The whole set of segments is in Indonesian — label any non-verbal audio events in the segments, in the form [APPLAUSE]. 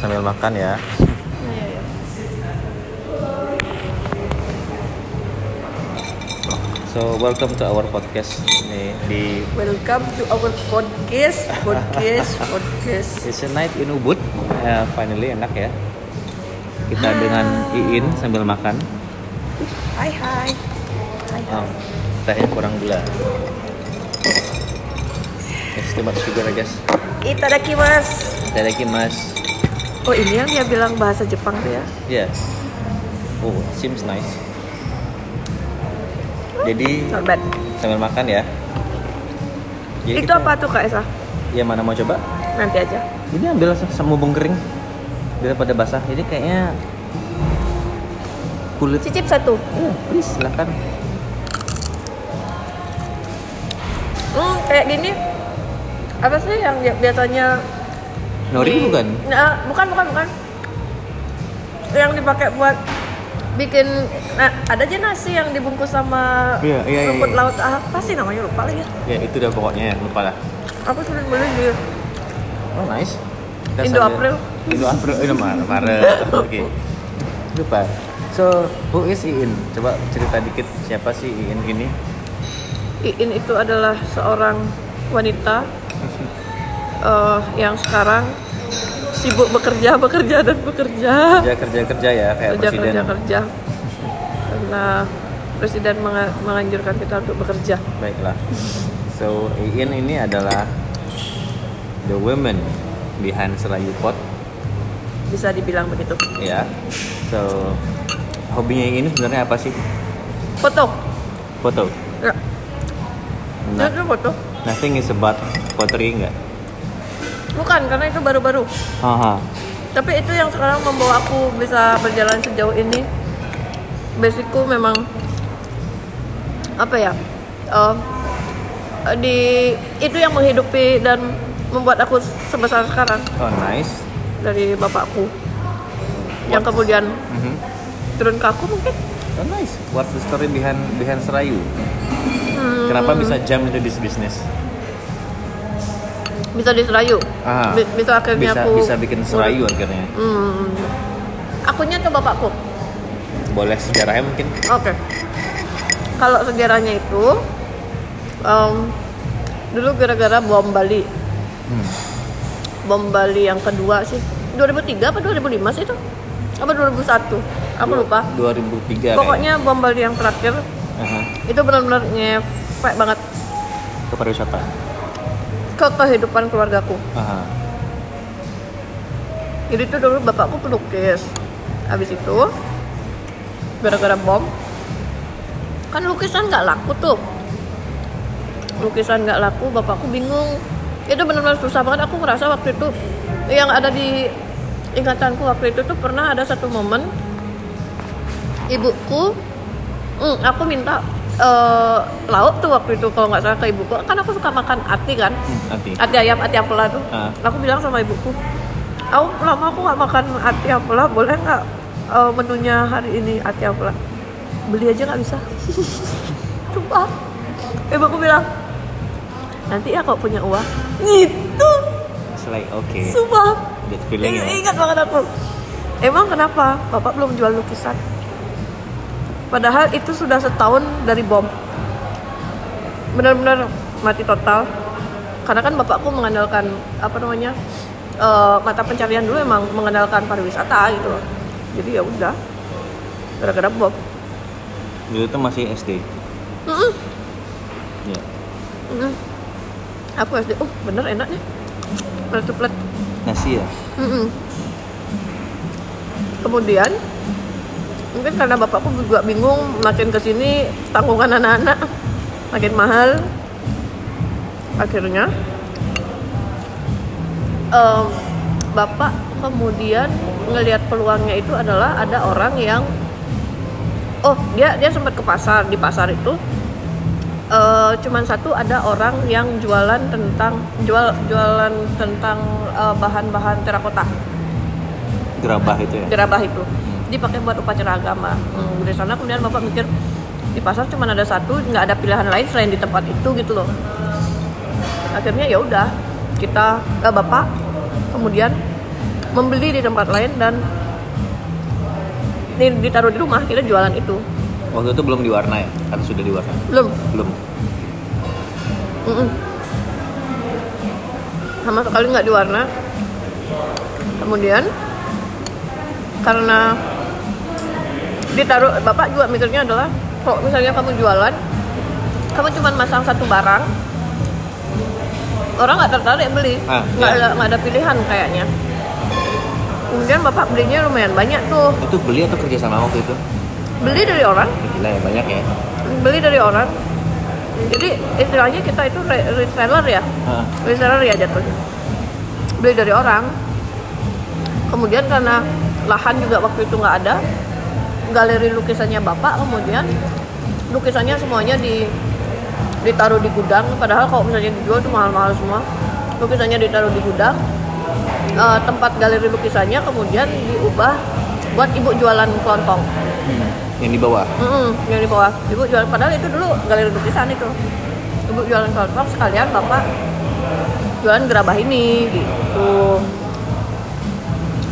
sambil makan ya. So welcome to our podcast nih di Welcome to our podcast, [LAUGHS] podcast, podcast. It's a night in Ubud. Ya, finally enak ya. Kita dengan Iin sambil makan. Hai hai. Hai Oh, tehnya kurang gula. It's too much sugar I guess. Itadakimasu. mas. Oh ini yang dia bilang bahasa Jepang tuh ya? Yeah. Oh, seems nice. Jadi sambil makan ya. Jadi Itu kita- apa tuh Kak Esa? Ya mana mau coba? Nanti aja. Ini ambil sama bung kering daripada basah. Ini kayaknya kulit. Cicip satu. Eh, please silakan. Hmm, kayak gini. Apa sih yang bi- biasanya Nori di- bukan? Nah, bukan bukan bukan. Yang dipakai buat bikin nah, ada aja nasi yang dibungkus sama Iya, iya, iya, rumput iya. laut apa sih namanya lupa lagi. Ya itu dah pokoknya ya, lupa lah. Aku sudah beli di Oh nice. Kita Indo sambil- April. Indo April, Indo Maret. Maret. [LAUGHS] Oke. Lupa. So, who is Iin? Coba cerita dikit siapa sih Iin ini? Iin itu adalah seorang wanita [LAUGHS] eh, yang sekarang sibuk bekerja, bekerja dan bekerja. Kerja kerja kerja ya kayak Kerja, presiden. kerja, kerja. Karena presiden menga- menganjurkan kita untuk bekerja. Baiklah. So, Iin ini adalah the women behind Serayu Pot Bisa dibilang begitu. ya. So, hobinya Iin sebenarnya apa sih? Foto. Foto. Ya. Nah, foto. nothing is about pottery enggak? Bukan, karena itu baru-baru. Tapi itu yang sekarang membawa aku bisa berjalan sejauh ini. Basicku memang apa ya? eh, di itu yang menghidupi dan membuat aku sebesar sekarang Oh, nice. dari bapakku. Yang kemudian Mhm. turun ke aku mungkin. Oh, nice. What's the story behind behind Serayu? Hmm, Kenapa bisa jump into this business? Bisa diserayu. Ah, Bi- bisa akhirnya bisa aku bisa bikin Serayu akhirnya. Hmm. Akunya ke bapakku. Boleh sejarahnya mungkin? Oke. Kalau sejarahnya itu em, dulu gara-gara bom Bali. Hmm. Bom Bali yang kedua sih. 2003 apa 2005 sih itu? Apa 2001? Aku lupa. 2003 Pokoknya bom Bali yang terakhir kayaknya. Aha. itu benar-benar ngefek banget ke pariwisata. Ke kehidupan keluargaku. Aha. Jadi itu dulu bapakku pelukis. Habis itu gara-gara bom kan lukisan nggak laku tuh. Lukisan nggak laku, bapakku bingung. Itu benar-benar susah banget. Aku ngerasa waktu itu yang ada di ingatanku waktu itu tuh pernah ada satu momen ibuku, hmm, aku minta eh, lauk tuh waktu itu kalau nggak salah ke ibuku. Kan aku suka makan ati kan? Hmm, nanti. ati ayam ati ampela tuh. Ah. aku bilang sama ibuku aku lama aku nggak makan ati ampela boleh nggak eh, menunya hari ini ati ampela? Beli aja nggak bisa. [LAUGHS] Sumpah. Ibuku bilang nanti ya kalau punya uang. Gitu. It's like okay. sumpah. That feeling ya. ingat banget aku. Emang kenapa? Bapak belum jual lukisan padahal itu sudah setahun dari bom benar-benar mati total karena kan bapakku mengandalkan apa namanya eh, mata pencarian dulu emang mengandalkan pariwisata gitu loh jadi ya udah gara-gara bom Dulu tuh masih SD. Mm-mm, Ya. mm-mm. aku SD oh bener enak nih plat Nasi ya. Mm-mm. kemudian mungkin karena bapakku juga bingung makin ke sini tanggungan anak-anak makin mahal. Akhirnya em, bapak kemudian ngelihat peluangnya itu adalah ada orang yang oh dia dia sempat ke pasar di pasar itu eh, cuman satu ada orang yang jualan tentang jual jualan tentang eh, bahan-bahan terakota. Gerabah itu ya. gerabah itu dipakai buat upacara agama hmm, dari sana kemudian bapak mikir di pasar cuma ada satu nggak ada pilihan lain selain di tempat itu gitu loh akhirnya ya udah kita eh, bapak kemudian membeli di tempat lain dan di- ditaruh di rumah kita jualan itu Waktu itu belum diwarna ya? Atau sudah diwarna? belum Belum. Mm-mm. sama sekali nggak diwarna kemudian karena ditaruh bapak juga mikirnya adalah kalau misalnya kamu jualan kamu cuma masang satu barang orang nggak tertarik beli Ah, nggak iya. ada nggak ada pilihan kayaknya kemudian bapak belinya lumayan banyak tuh Itu beli atau kerja sama waktu itu? beli dari orang Gila ya banyak ya. beli dari orang jadi istilahnya kita itu re- reseller ya Heeh. reseller ya jatuhnya beli dari orang kemudian karena lahan juga waktu itu nggak ada galeri lukisannya bapak kemudian lukisannya semuanya di ditaruh di gudang padahal kalau misalnya dijual itu mahal-mahal semua lukisannya ditaruh di gudang Eh, tempat galeri lukisannya kemudian diubah buat ibu jualan kelontong Hmm. Yang di bawah. Mm-mm, yang di bawah. Ibu jualan padahal itu dulu galeri lukisan itu. Ibu jualan kelontong sekalian bapak jualan gerabah ini gitu.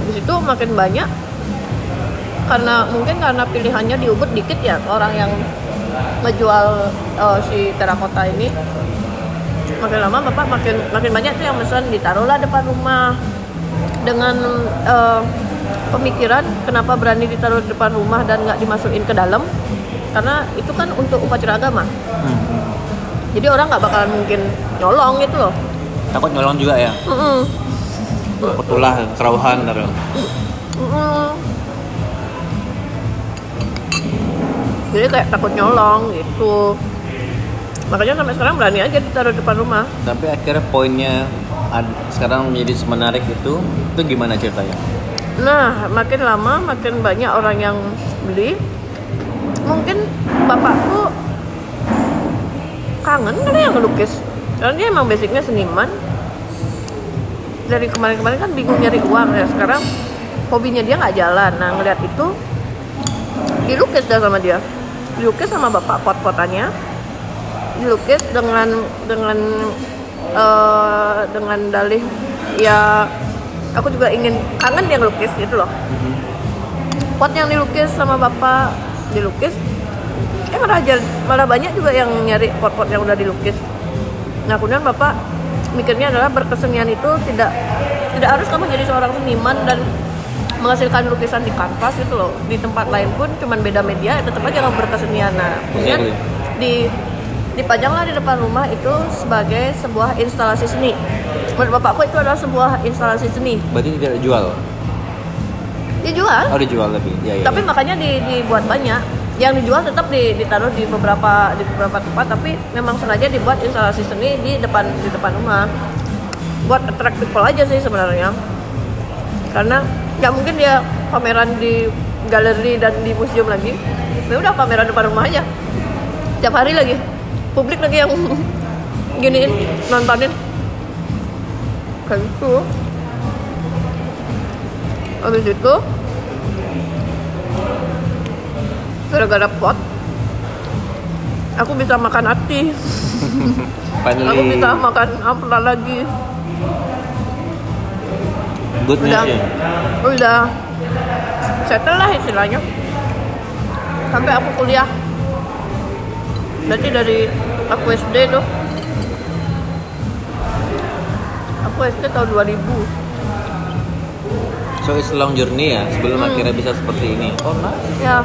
Di situ makin banyak karena mungkin karena pilihannya di Ubud dikit ya orang yang ngejual eh, si terakota ini makin lama bapak makin makin banyak tuh yang pesan ditaruhlah depan rumah dengan eh, pemikiran kenapa berani ditaruh di depan rumah dan nggak dimasukin ke dalam karena itu kan untuk upacara agama Hmm. jadi orang nggak bakalan mungkin nyolong gitu loh Takut nyolong juga ya. Mm-mm. Petulah, kerauhan, taruh. Mm-mm. Jadi kayak takut nyolong gitu makanya sampai sekarang berani aja ditaruh depan rumah Tapi akhirnya poinnya sekarang menjadi semenarik itu, itu gimana ceritanya? Nah, makin lama makin banyak orang yang beli. Mungkin bapakku kangen kali yang ngelukis. Karena dia emang basicnya seniman. Dari kemarin-kemarin kan bingung nyari uang ya. Sekarang hobinya dia nggak jalan. Nah, ngeliat itu dilukis dah sama dia. Dilukis sama bapak pot-potannya. Dilukis dengan dengan eh, dengan dalih ya aku juga ingin kangen yang lukis gitu loh. Pot yang dilukis sama bapak dilukis. Eh malah malah banyak juga yang nyari pot-pot yang udah dilukis. Nah kemudian bapak mikirnya adalah berkesenian itu tidak tidak harus kamu jadi seorang seniman dan menghasilkan lukisan di kanvas gitu loh. Di tempat lain pun cuman beda media tetap aja kamu berkesenian nah kemudian di dipajanglah di depan rumah itu sebagai sebuah instalasi seni. Menurut bapakku itu adalah sebuah instalasi seni. Berarti tidak dijual? dijual. Oh dijual lebih, ya, ya. tapi makanya di- dibuat banyak. Yang dijual tetap di- ditaruh di beberapa di beberapa tempat tapi memang sengaja dibuat instalasi seni di depan di depan rumah. Buat attract people aja sih sebenarnya. Karena nggak mungkin dia pameran di galeri dan di museum lagi. Ya udah pameran depan rumah aja. Tiap hari lagi. Publik lagi yang [LAUGHS] giniin nontonin. Kayak gitu. Habis itu gara-gara pot aku bisa makan hati [LAUGHS] aku bisa makan apa lagi good news udah. ya. udah. Settle lah istilahnya. Sampai aku kuliah. Berarti dari aku SD tuh. Aku SD tahun 2000 So it's long journey ya, sebelum Hmm. akhirnya bisa seperti ini. Oh nice. ya.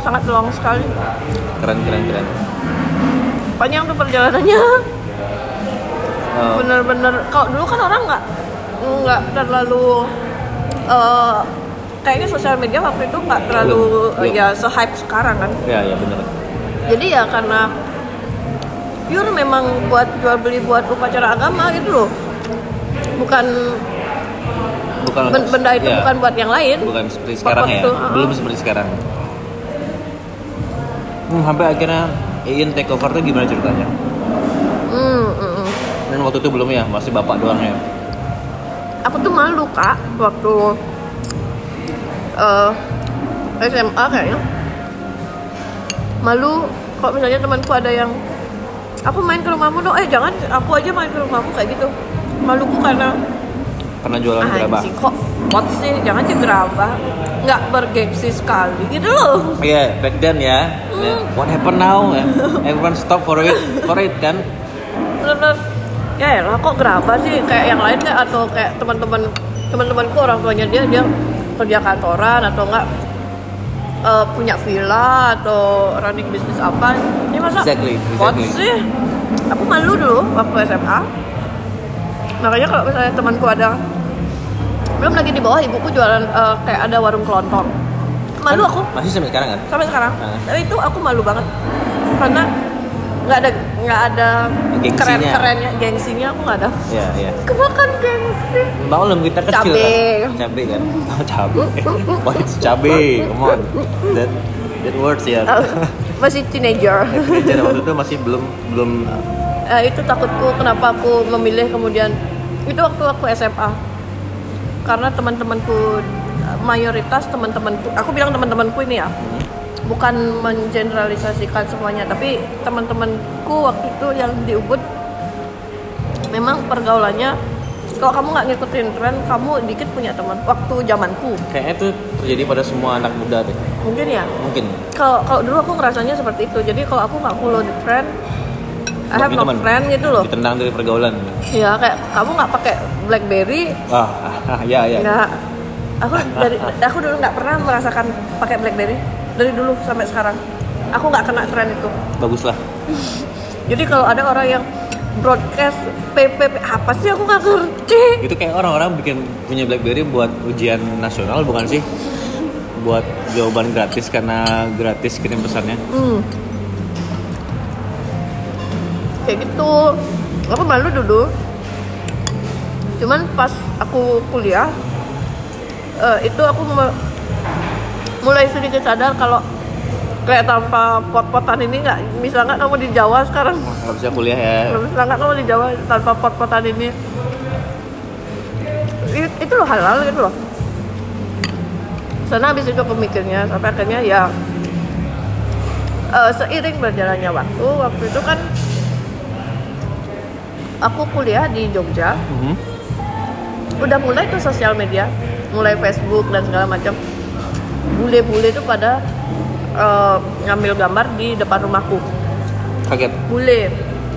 Sangat long sekali. Keren, keren, keren. panjang tuh perjalanannya. Oh, bener-bener. Kalau dulu kan orang nggak nggak terlalu eh, kayaknya sosial media waktu itu nggak terlalu Belum, eh, belum. ya se-hype sekarang kan ya, ya benar. jadi ya karena pure memang buat jual beli buat upacara agama gitu loh bukan Bukan ben- benda itu ya, bukan buat yang lain bukan seperti sekarang ya. Itu, uh-uh. Belum seperti sekarang. Hmm, sampai akhirnya Iin take over tuh gimana ceritanya? Hmm, hmm, hmm. Dan waktu itu belum ya, masih bapak doang ya. Aku tuh malu kak waktu eh, SMA kayaknya. Malu kalau misalnya temanku ada yang aku main ke rumahmu dong. Eh jangan aku aja main ke rumahmu kayak gitu. Maluku karena pernah jualan gerabah. anjing kok pot sih? Jangan sih gerabah. Nggak bergengsi sekali gitu loh. Iya, back then ya. Ya, What happened now? [LAUGHS] Everyone stop for it, for it kan? bener-bener ya lah kok gerabah sih? Kayak yang lain kayak atau kayak teman-teman teman-temanku orang tuanya dia dia kerja kantoran atau enggak eh, punya villa atau running bisnis apa. Ini masa Exactly, exactly. sih? Aku malu dulu waktu SMA makanya kalau misalnya temanku ada belum lagi di bawah ibuku jualan eh, kayak ada warung kelontong. Malu Kan aku. Masih sampai sekarang kan? sampai sekarang. Ah. tapi itu aku malu banget. Karena nggak ada nggak ada Gengsinya. keren kerennya gengsinya aku nggak ada Iya, iya. kebakan gengsi Maklum kita kecil Cabe. kan. Cabe kan. Oh, cabe. Why it's cabe? Come on. That that words ya. Eh, masih teenager Jadi waktu itu masih belum belum Eh, itu takutku kenapa aku memilih kemudian itu waktu aku SMA karena teman-temanku mayoritas teman-temanku aku bilang teman-temanku ini ya bukan mengeneralisasikan semuanya tapi teman-temanku waktu itu yang di Ubud memang pergaulannya kalau kamu nggak ngikutin tren kamu dikit punya teman waktu zamanku kayaknya itu terjadi pada semua anak muda deh. mungkin ya Mungkin. kalau kalau dulu aku ngerasanya seperti itu jadi kalau aku nggak follow the trend I have no friend gitu loh Ditendang dari pergaulan. ya kayak kamu nggak pakai BlackBerry Ah, ah, [LAUGHS] ya ya. nggak aku dari aku dulu nggak pernah merasakan pakai BlackBerry dari dulu sampai sekarang aku nggak kena tren itu Baguslah. [LAUGHS] jadi kalau ada orang yang broadcast PPP apa sih aku nggak ngerti Itu kayak orang-orang bikin punya BlackBerry buat ujian nasional bukan sih? Buat jawaban gratis karena gratis kirim pesannya. hmm. kayak gitu aku malu dulu cuman pas aku kuliah eh, itu aku mulai sedikit sadar kalau kayak tanpa pot-potan ini nggak bisa nggak kamu di Jawa sekarang? Nggak bisa kuliah ya. nggak bisa nggak kamu di Jawa tanpa pot-potan ini? It- itu loh halal gitu loh. Sana habis itu aku mikirnya sampai akhirnya ya eh, seiring berjalannya waktu waktu itu kan aku kuliah di Jogja. Mhm. udah mulai tuh sosial media mulai Facebook dan segala macam bule-bule itu pada eh, ngambil gambar di depan rumahku Kaget, bule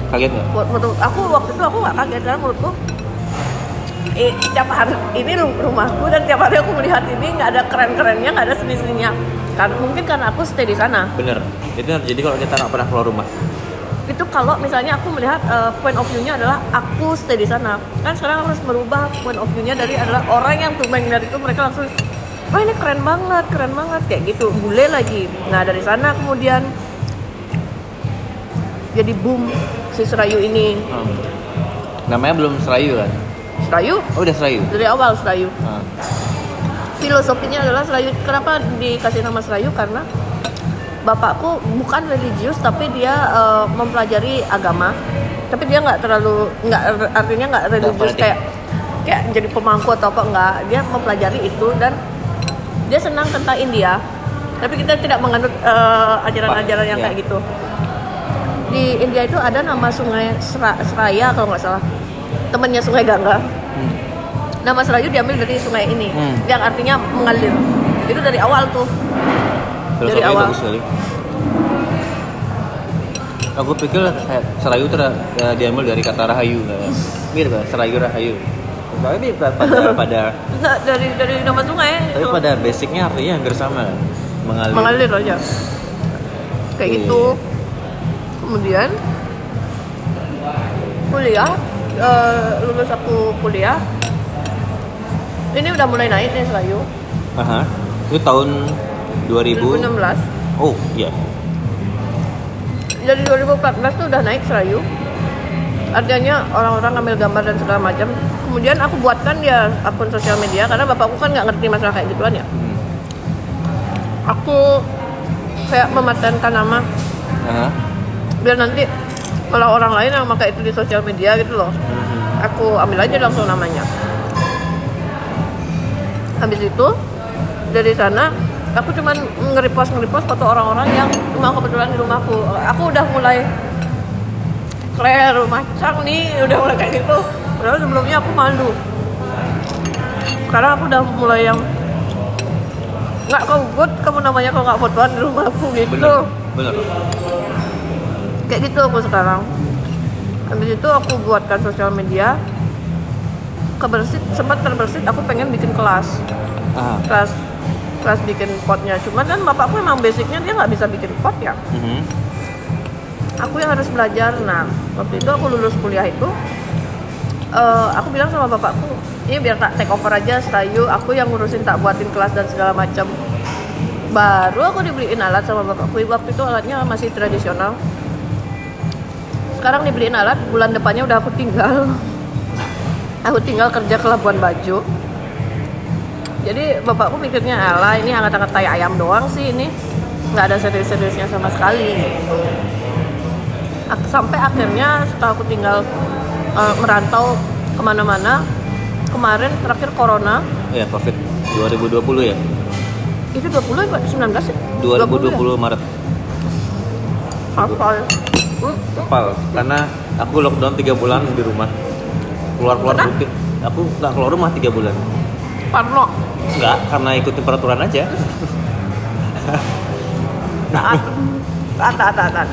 kaget nggak? foto, aku waktu itu aku nggak kaget karena menurutku eh, tiap hari ini ru- rumahku dan tiap hari aku melihat ini nggak ada keren-kerennya nggak ada seni-seninya kan mungkin karena aku stay di sana Bener. Itu terjadi kalau kita nggak pernah keluar rumah. itu kalau misalnya aku melihat eh, point of view-nya adalah aku stay di sana kan sekarang harus merubah point of view-nya dari adalah orang yang tumben dari itu mereka langsung wah ini keren banget keren banget. Kayak gitu bule lagi. Nah dari sana kemudian jadi boom si Serayu ini. Hmm. Namanya belum Serayu kan? Serayu? Oh udah Serayu. dari awal Serayu. Ah. filosofinya adalah Serayu. Kenapa dikasih nama Serayu? Karena bapakku bukan religius tapi dia eh, mempelajari agama. Tapi dia nggak terlalu nggak artinya nggak religius kayak kayak jadi pemangku atau apa enggak dia mempelajari itu dan dia senang tentang India tapi kita tidak menganut eh, ajaran-ajaran yang Ya. kayak gitu di India itu ada nama sungai Sera- Seraya kalau nggak salah temannya sungai Gangga Hmm. nama Serayu diambil dari sungai ini Hmm. yang artinya mengalir itu dari awal tuh Dari Filosofinya awal. bagus sekali. Aku pikir kayak Serayu itu ya, diambil dari kata rahayu. Mirip kan? Serayu rahayu. Tapi pada pada [LAUGHS] Nggak, dari dari nama sungai tapi itu pada basicnya artinya hampir sama kan? Mengalir. mengalir aja kayak Iya. gitu kemudian kuliah eh, lulus aku kuliah ini udah mulai naik nih Serayu Aha. Itu tahun 2000. 2016 Oh, iya. dari 2014 tuh udah naik Serayu artinya orang-orang ngambil gambar dan segala macam. Kemudian aku buatkan dia akun sosial media karena bapakku kan nggak ngerti masalah kayak gituan ya. Hmm. aku kayak mematenkan nama. Biar nanti kalau orang lain yang pakai itu di sosial media gitu loh Mhm. aku ambil aja langsung namanya. Habis itu dari sana aku cuman nge-repost nge-repost foto orang-orang yang rumah kebetulan di rumahku. Aku udah mulai Claire rumah Cang nih udah mulai kayak gitu. Padahal sebelumnya aku malu. Sekarang aku udah mulai yang nggak kau good kamu namanya kalau nggak fotoan di rumah aku gitu. Bener bener. Kayak gitu aku sekarang. Habis itu aku buatkan sosial media. Kebersit sempat terbersit aku pengen bikin kelas. Ah. Kelas kelas bikin potnya. Cuman kan bapakku emang basicnya dia nggak bisa bikin pot ya. Mhm. Aku yang harus belajar. Nah waktu itu aku lulus kuliah itu eh, aku bilang sama bapakku ini biar tak take over aja Stayu aku yang ngurusin tak buatin kelas dan segala macam. Baru aku dibeliin alat sama bapakku. Waktu itu alatnya masih tradisional. Sekarang dibeliin alat bulan depannya udah aku tinggal. [LAUGHS] Aku tinggal kerja ke Labuan Bajo. Jadi bapakku mikirnya ala ini angkat-angkat tai ayam doang sih ini. Nggak ada serius-seriusnya sama sekali sampai akhirnya setelah aku tinggal eh, merantau ke mana-mana kemarin terakhir corona. Ya covid 2020 ya? Itu 20 apa 19 ya? 2020 ya? Maret. Hafal. Kepal karena aku lockdown tiga bulan di rumah. Keluar keluar Kenapa? rutin. Aku nggak keluar rumah tiga bulan. Parno nggak karena ikutin peraturan aja. Taat [LAUGHS] taat taat, taat.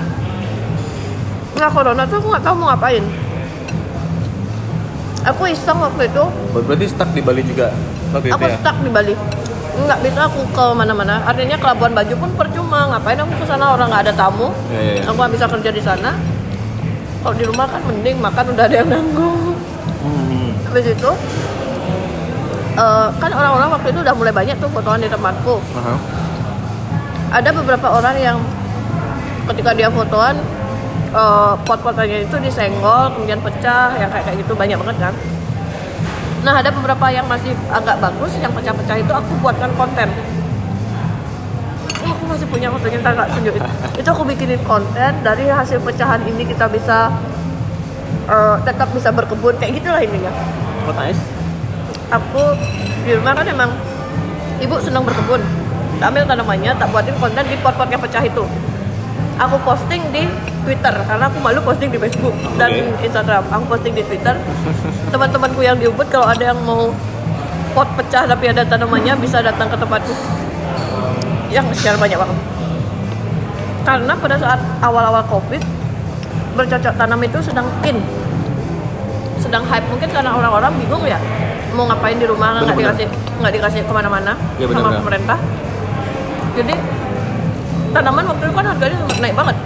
Nah corona tuh aku nggak tahu mau ngapain. Aku iseng waktu itu. Berarti stuck di Bali juga waktu aku stuck di Bali. Nggak bisa aku ke mana-mana. Artinya ke Labuan Bajo pun percuma. Ngapain aku ke sana? Orang nggak ada tamu. Ya, ya, ya. aku nggak bisa kerja di sana. Kalau di rumah kan mending makan udah ada yang nanggung. Hmm. habis itu eh, kan orang-orang waktu itu udah mulai banyak tuh fotoan di tempatku. Aha. ada beberapa orang yang ketika dia fotoan eh, pot-potannya itu disenggol kemudian pecah yang kayak kayak gitu banyak banget kan. Nah ada beberapa yang masih agak bagus yang pecah-pecah itu aku buatkan konten. Oh, aku masih punya fotonya ntar tak tunjukin. Itu aku bikinin konten dari hasil pecahan ini kita bisa eh, tetap bisa berkebun kayak gitulah intinya. Oh, nice. aku di rumah kan emang ibu senang berkebun. Tak ambil tanamannya tak buatin konten di pot-pot yang pecah itu. Aku posting di Twitter karena aku malu posting di Facebook dan Oke. Instagram. Aku posting di Twitter. [LAUGHS] Teman-temanku yang di Ubud kalau ada yang mau pot pecah tapi ada tanamannya bisa datang ke tempatku. Yang share banyak banget. Karena pada saat awal-awal covid bercocok tanam itu sedang in. Sedang hype. Mungkin karena orang-orang bingung ya mau ngapain di rumah nggak dikasih nggak dikasih ke mana-mana Iya, sama pemerintah. Jadi tanaman waktu itu kan harganya naik banget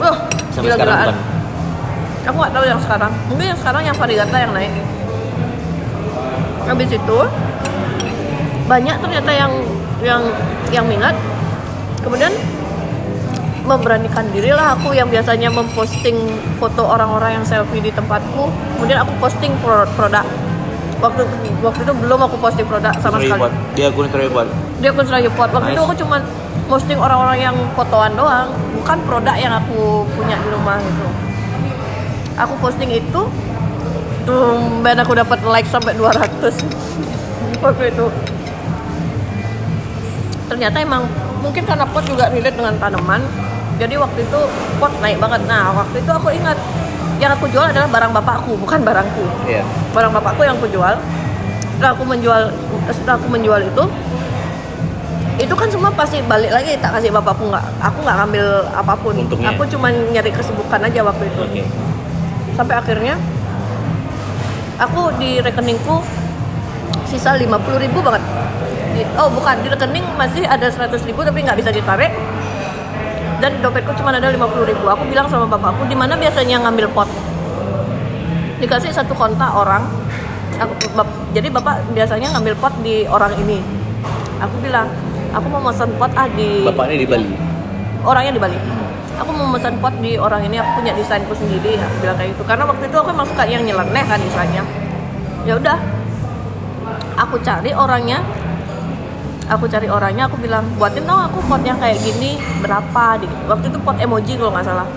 wah Sampai sekarang gila-gilaan bukan. aku nggak tahu yang sekarang. Mungkin yang sekarang yang varigata yang naik. Habis itu banyak ternyata yang yang yang minat. Kemudian memberanikan diri lah aku yang biasanya memposting foto orang-orang yang selfie di tempatku. Kemudian aku posting pro- produk. Waktu waktu itu belum aku posting produk sama sekali. Dia akun buat. dia akun Serayu Pot waktu Nice. itu aku cuma posting orang-orang yang fotoan doang bukan produk yang aku punya di rumah gitu. Aku posting itu tumben aku dapat like sampai 200 [LAUGHS] waktu itu. Ternyata emang mungkin karena pot juga relate dengan tanaman. Jadi waktu itu pot naik banget. Nah waktu itu aku ingat yang aku jual adalah barang bapakku bukan barangku. Iya. barang bapakku yang aku jual. Setelah aku menjual setelah aku menjual itu itu kan semua pasti balik lagi tak kasih bapakku nggak aku nggak ngambil apa pun. Untungnya. aku cuma nyari kesibukan aja waktu itu. Oke. sampai akhirnya aku di rekeningku sisa 50.000 ribu banget. Di- oh bukan di rekening masih ada 100.000 ribu tapi nggak bisa ditarik. Dan dompetku cuma ada 50.000 ribu. Aku bilang sama bapakku di mana biasanya ngambil pot? Dikasih satu kontak orang. Aku, bap- jadi bapak biasanya ngambil pot di orang ini. Aku bilang aku mau pesan pot ah di Bapaknya di Bali. orangnya di Bali. Aku mau pesan pot di orang ini aku punya desainku sendiri aku bilang kayak gitu. Karena waktu itu aku emang suka yang nyeleneh kan istilahnya ya udah aku cari orangnya aku cari orangnya aku bilang buatin dong aku pot yang kayak gini berapa? Di waktu itu pot emoji kalau nggak salah.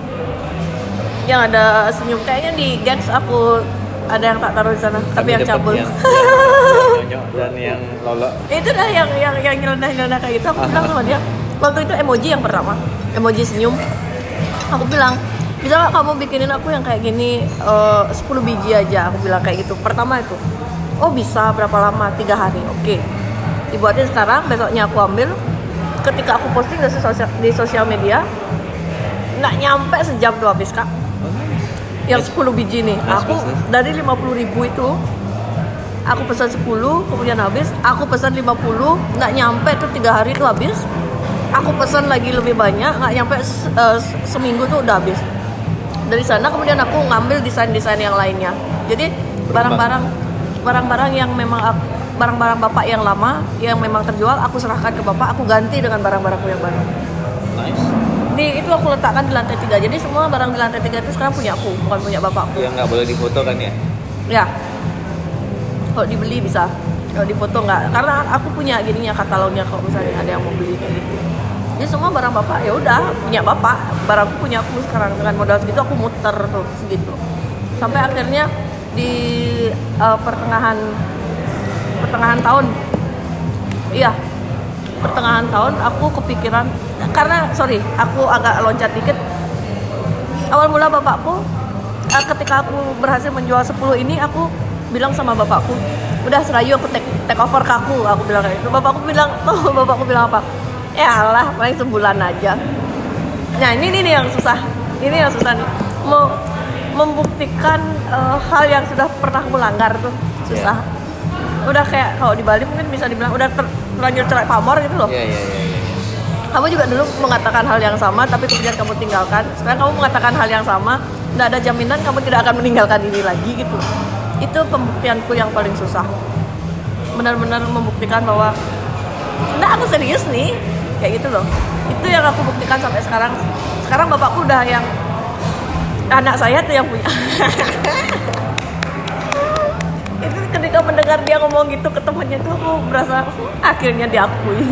Yang ada senyum kayaknya di Gens aku ada yang tak taruh di sana tapi yang dapat cabul. Yang, [LAUGHS] yang nyonyok dan yang lolok. itu dah yang yang yang nyeleneh nyeleneh kayak gitu. Aku bilang sama dia waktu itu emoji yang pertama emoji senyum. Aku bilang bisa nggak kamu bikinin aku yang kayak gini eh, 10 biji aja aku bilang kayak gitu. Pertama itu oh bisa berapa lama? Tiga hari. Oke. Dibuatin sekarang besoknya aku ambil. Ketika aku posting di sosial, di sosial media nggak nyampe sejam tuh habis kak. Yang 10 biji nih. Aku dari 50.000 ribu itu aku pesan 10 kemudian habis. Aku pesan 50 nggak nyampe tuh tiga hari tuh habis. Aku pesan lagi lebih banyak nggak nyampe se- seminggu tuh udah habis. Dari sana kemudian aku ngambil desain-desain yang lainnya. Jadi barang-barang barang-barang yang memang aku- barang-barang bapak yang lama yang memang terjual aku serahkan ke bapak aku ganti dengan barang-barangku yang baru. Nice. Di itu aku letakkan di lantai tiga. Jadi semua barang di lantai tiga itu sekarang punya aku bukan punya bapakku. Yang nggak boleh difoto kan ya? Ya kalau dibeli bisa. Kalau difoto nggak. Karena aku punya gininya katalognya kalau misalnya ada yang mau beli kayak gitu. Jadi semua barang bapak. Ya udah punya bapak. Barangku punya aku sekarang dengan modal segitu aku muter tuh segitu sampai akhirnya di eh, pertengahan pertengahan tahun. Iya. Pertengahan tahun aku kepikiran karena sorry aku agak loncat dikit. Awal mula bapakku eh, ketika aku berhasil menjual 10 ini aku bilang sama bapakku udah serayu aku take, take over ke aku. Bilang kayak gitu. Bapakku bilang tuh [LAUGHS] bapakku bilang apa? Ya Allah paling sebulan aja. Nah ini nih yang susah. Ini yang susah nih. Mau membuktikan eh, hal yang sudah pernah aku langgar tuh susah. Udah kayak kalau di Bali mungkin bisa dibilang udah ter- terlanjur cerai pamor gitu loh. Iya iya iya kamu juga dulu mengatakan hal yang sama tapi kemudian kamu tinggalkan. Sekarang kamu mengatakan hal yang sama tidak ada jaminan kamu tidak akan meninggalkan ini lagi gitu itu pembuktianku yang paling susah. Benar-benar membuktikan bahwa nah aku serius nih. Kayak gitu loh. Itu yang aku buktikan sampai sekarang. Sekarang bapakku udah yang anak saya tuh yang punya. [LAUGHS] Itu ketika mendengar dia ngomong gitu ke temannya tuh aku merasa "Hmm, akhirnya diakui.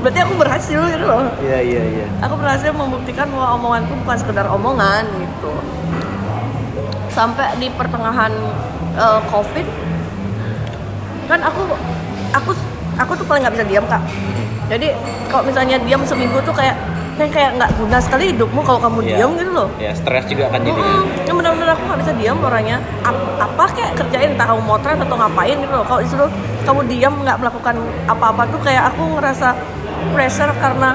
Berarti aku berhasil gitu loh. Iya iya iya. Aku berhasil membuktikan bahwa omonganku bukan sekedar omongan gitu sampai di pertengahan eh, covid kan aku aku aku tuh paling nggak bisa diam kak. Jadi kalau misalnya diam seminggu tuh kayak kayak kayak nggak guna sekali hidupmu kalau kamu Iya. diam gitu loh. Ya stres juga kan jadi. Mm, ya benar-benar aku nggak bisa diam orangnya. Ap- apa kayak kerjain entah kamu motret atau ngapain gitu loh. Kalau disuruh kamu diam nggak melakukan apa-apa tuh kayak aku ngerasa pressure karena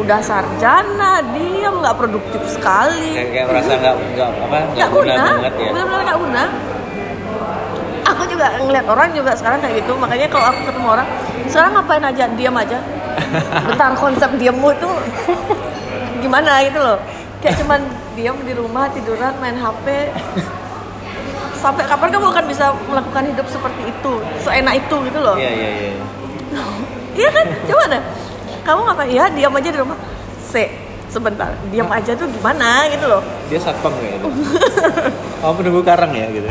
udah sarjana diam nggak produktif sekali. Kayak, kayak merasa nggak nggak apa nggak guna guna banget ya. benar-benar nggak guna. Aku juga ngeliat orang juga sekarang kayak gitu makanya kalau aku ketemu orang sekarang ngapain aja? Diam aja. [LAUGHS] Bentar konsep diammu itu gimana gitu loh. Kayak cuman diam di rumah tiduran main HP sampai kapan kamu akan bisa melakukan hidup seperti itu seenak itu gitu loh? Iya iya iya. [LAUGHS] Iya kan? Coba deh kamu ngapain? Ya diam aja di rumah. Se sebentar. Diam aja tuh gimana? Gitu loh. Dia satpam kayak gitu. [LAUGHS] Kamu penunggu karang ya gitu.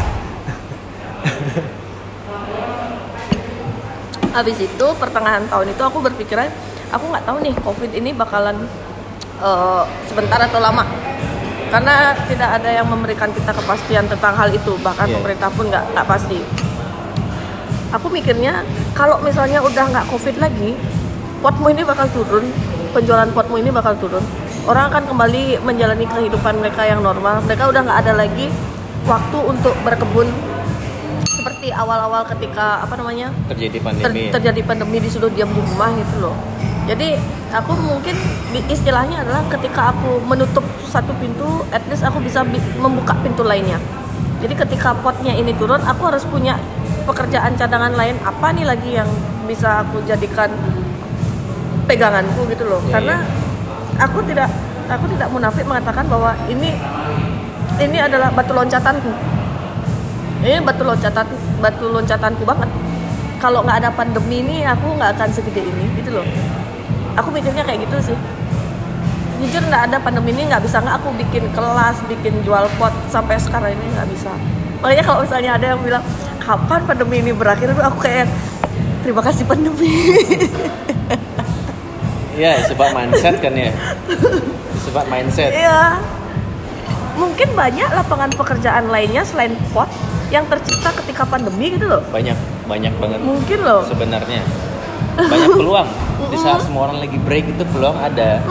Habis itu pertengahan tahun itu aku berpikiran aku nggak tahu nih covid ini bakalan eh, sebentar atau lama. Karena tidak ada yang memberikan kita kepastian tentang hal itu. Bahkan Iya. pemerintah pun nggak nggak pasti. Aku mikirnya kalau misalnya udah nggak covid lagi potmu ini bakal turun penjualan potmu ini bakal turun orang akan kembali menjalani kehidupan mereka yang normal mereka udah nggak ada lagi waktu untuk berkebun seperti awal-awal ketika apa namanya terjadi ter- pandemi ya? terjadi pandemi disuruh diam di rumah gitu loh. Jadi aku mungkin istilahnya adalah ketika aku menutup satu pintu, at least aku bisa bi- membuka pintu lainnya. Jadi ketika potnya ini turun, aku harus punya pekerjaan cadangan lain apa nih lagi yang bisa aku jadikan peganganku gitu loh. Iya, Karena aku tidak aku tidak munafik mengatakan bahwa ini ini adalah batu loncatanku. Ini batu loncatan batu loncatanku banget. Kalau nggak ada pandemi ini aku nggak akan segede ini gitu loh. Aku mikirnya kayak gitu sih. Jujur nggak ada pandemi ini nggak bisa. Nggak aku bikin kelas bikin jual pot sampai sekarang ini nggak bisa. Makanya kalau misalnya ada yang bilang kapan pandemi ini berakhir? Aku kayak terima kasih pandemi [LAUGHS] Iya, sebab mindset kan ya. Sebab mindset. Iya. Mungkin banyak lapangan pekerjaan lainnya selain pot yang tercipta ketika pandemi gitu loh. Banyak, banyak banget Mungkin loh. sebenarnya. Banyak peluang. Di saat semua orang lagi break itu peluang ada.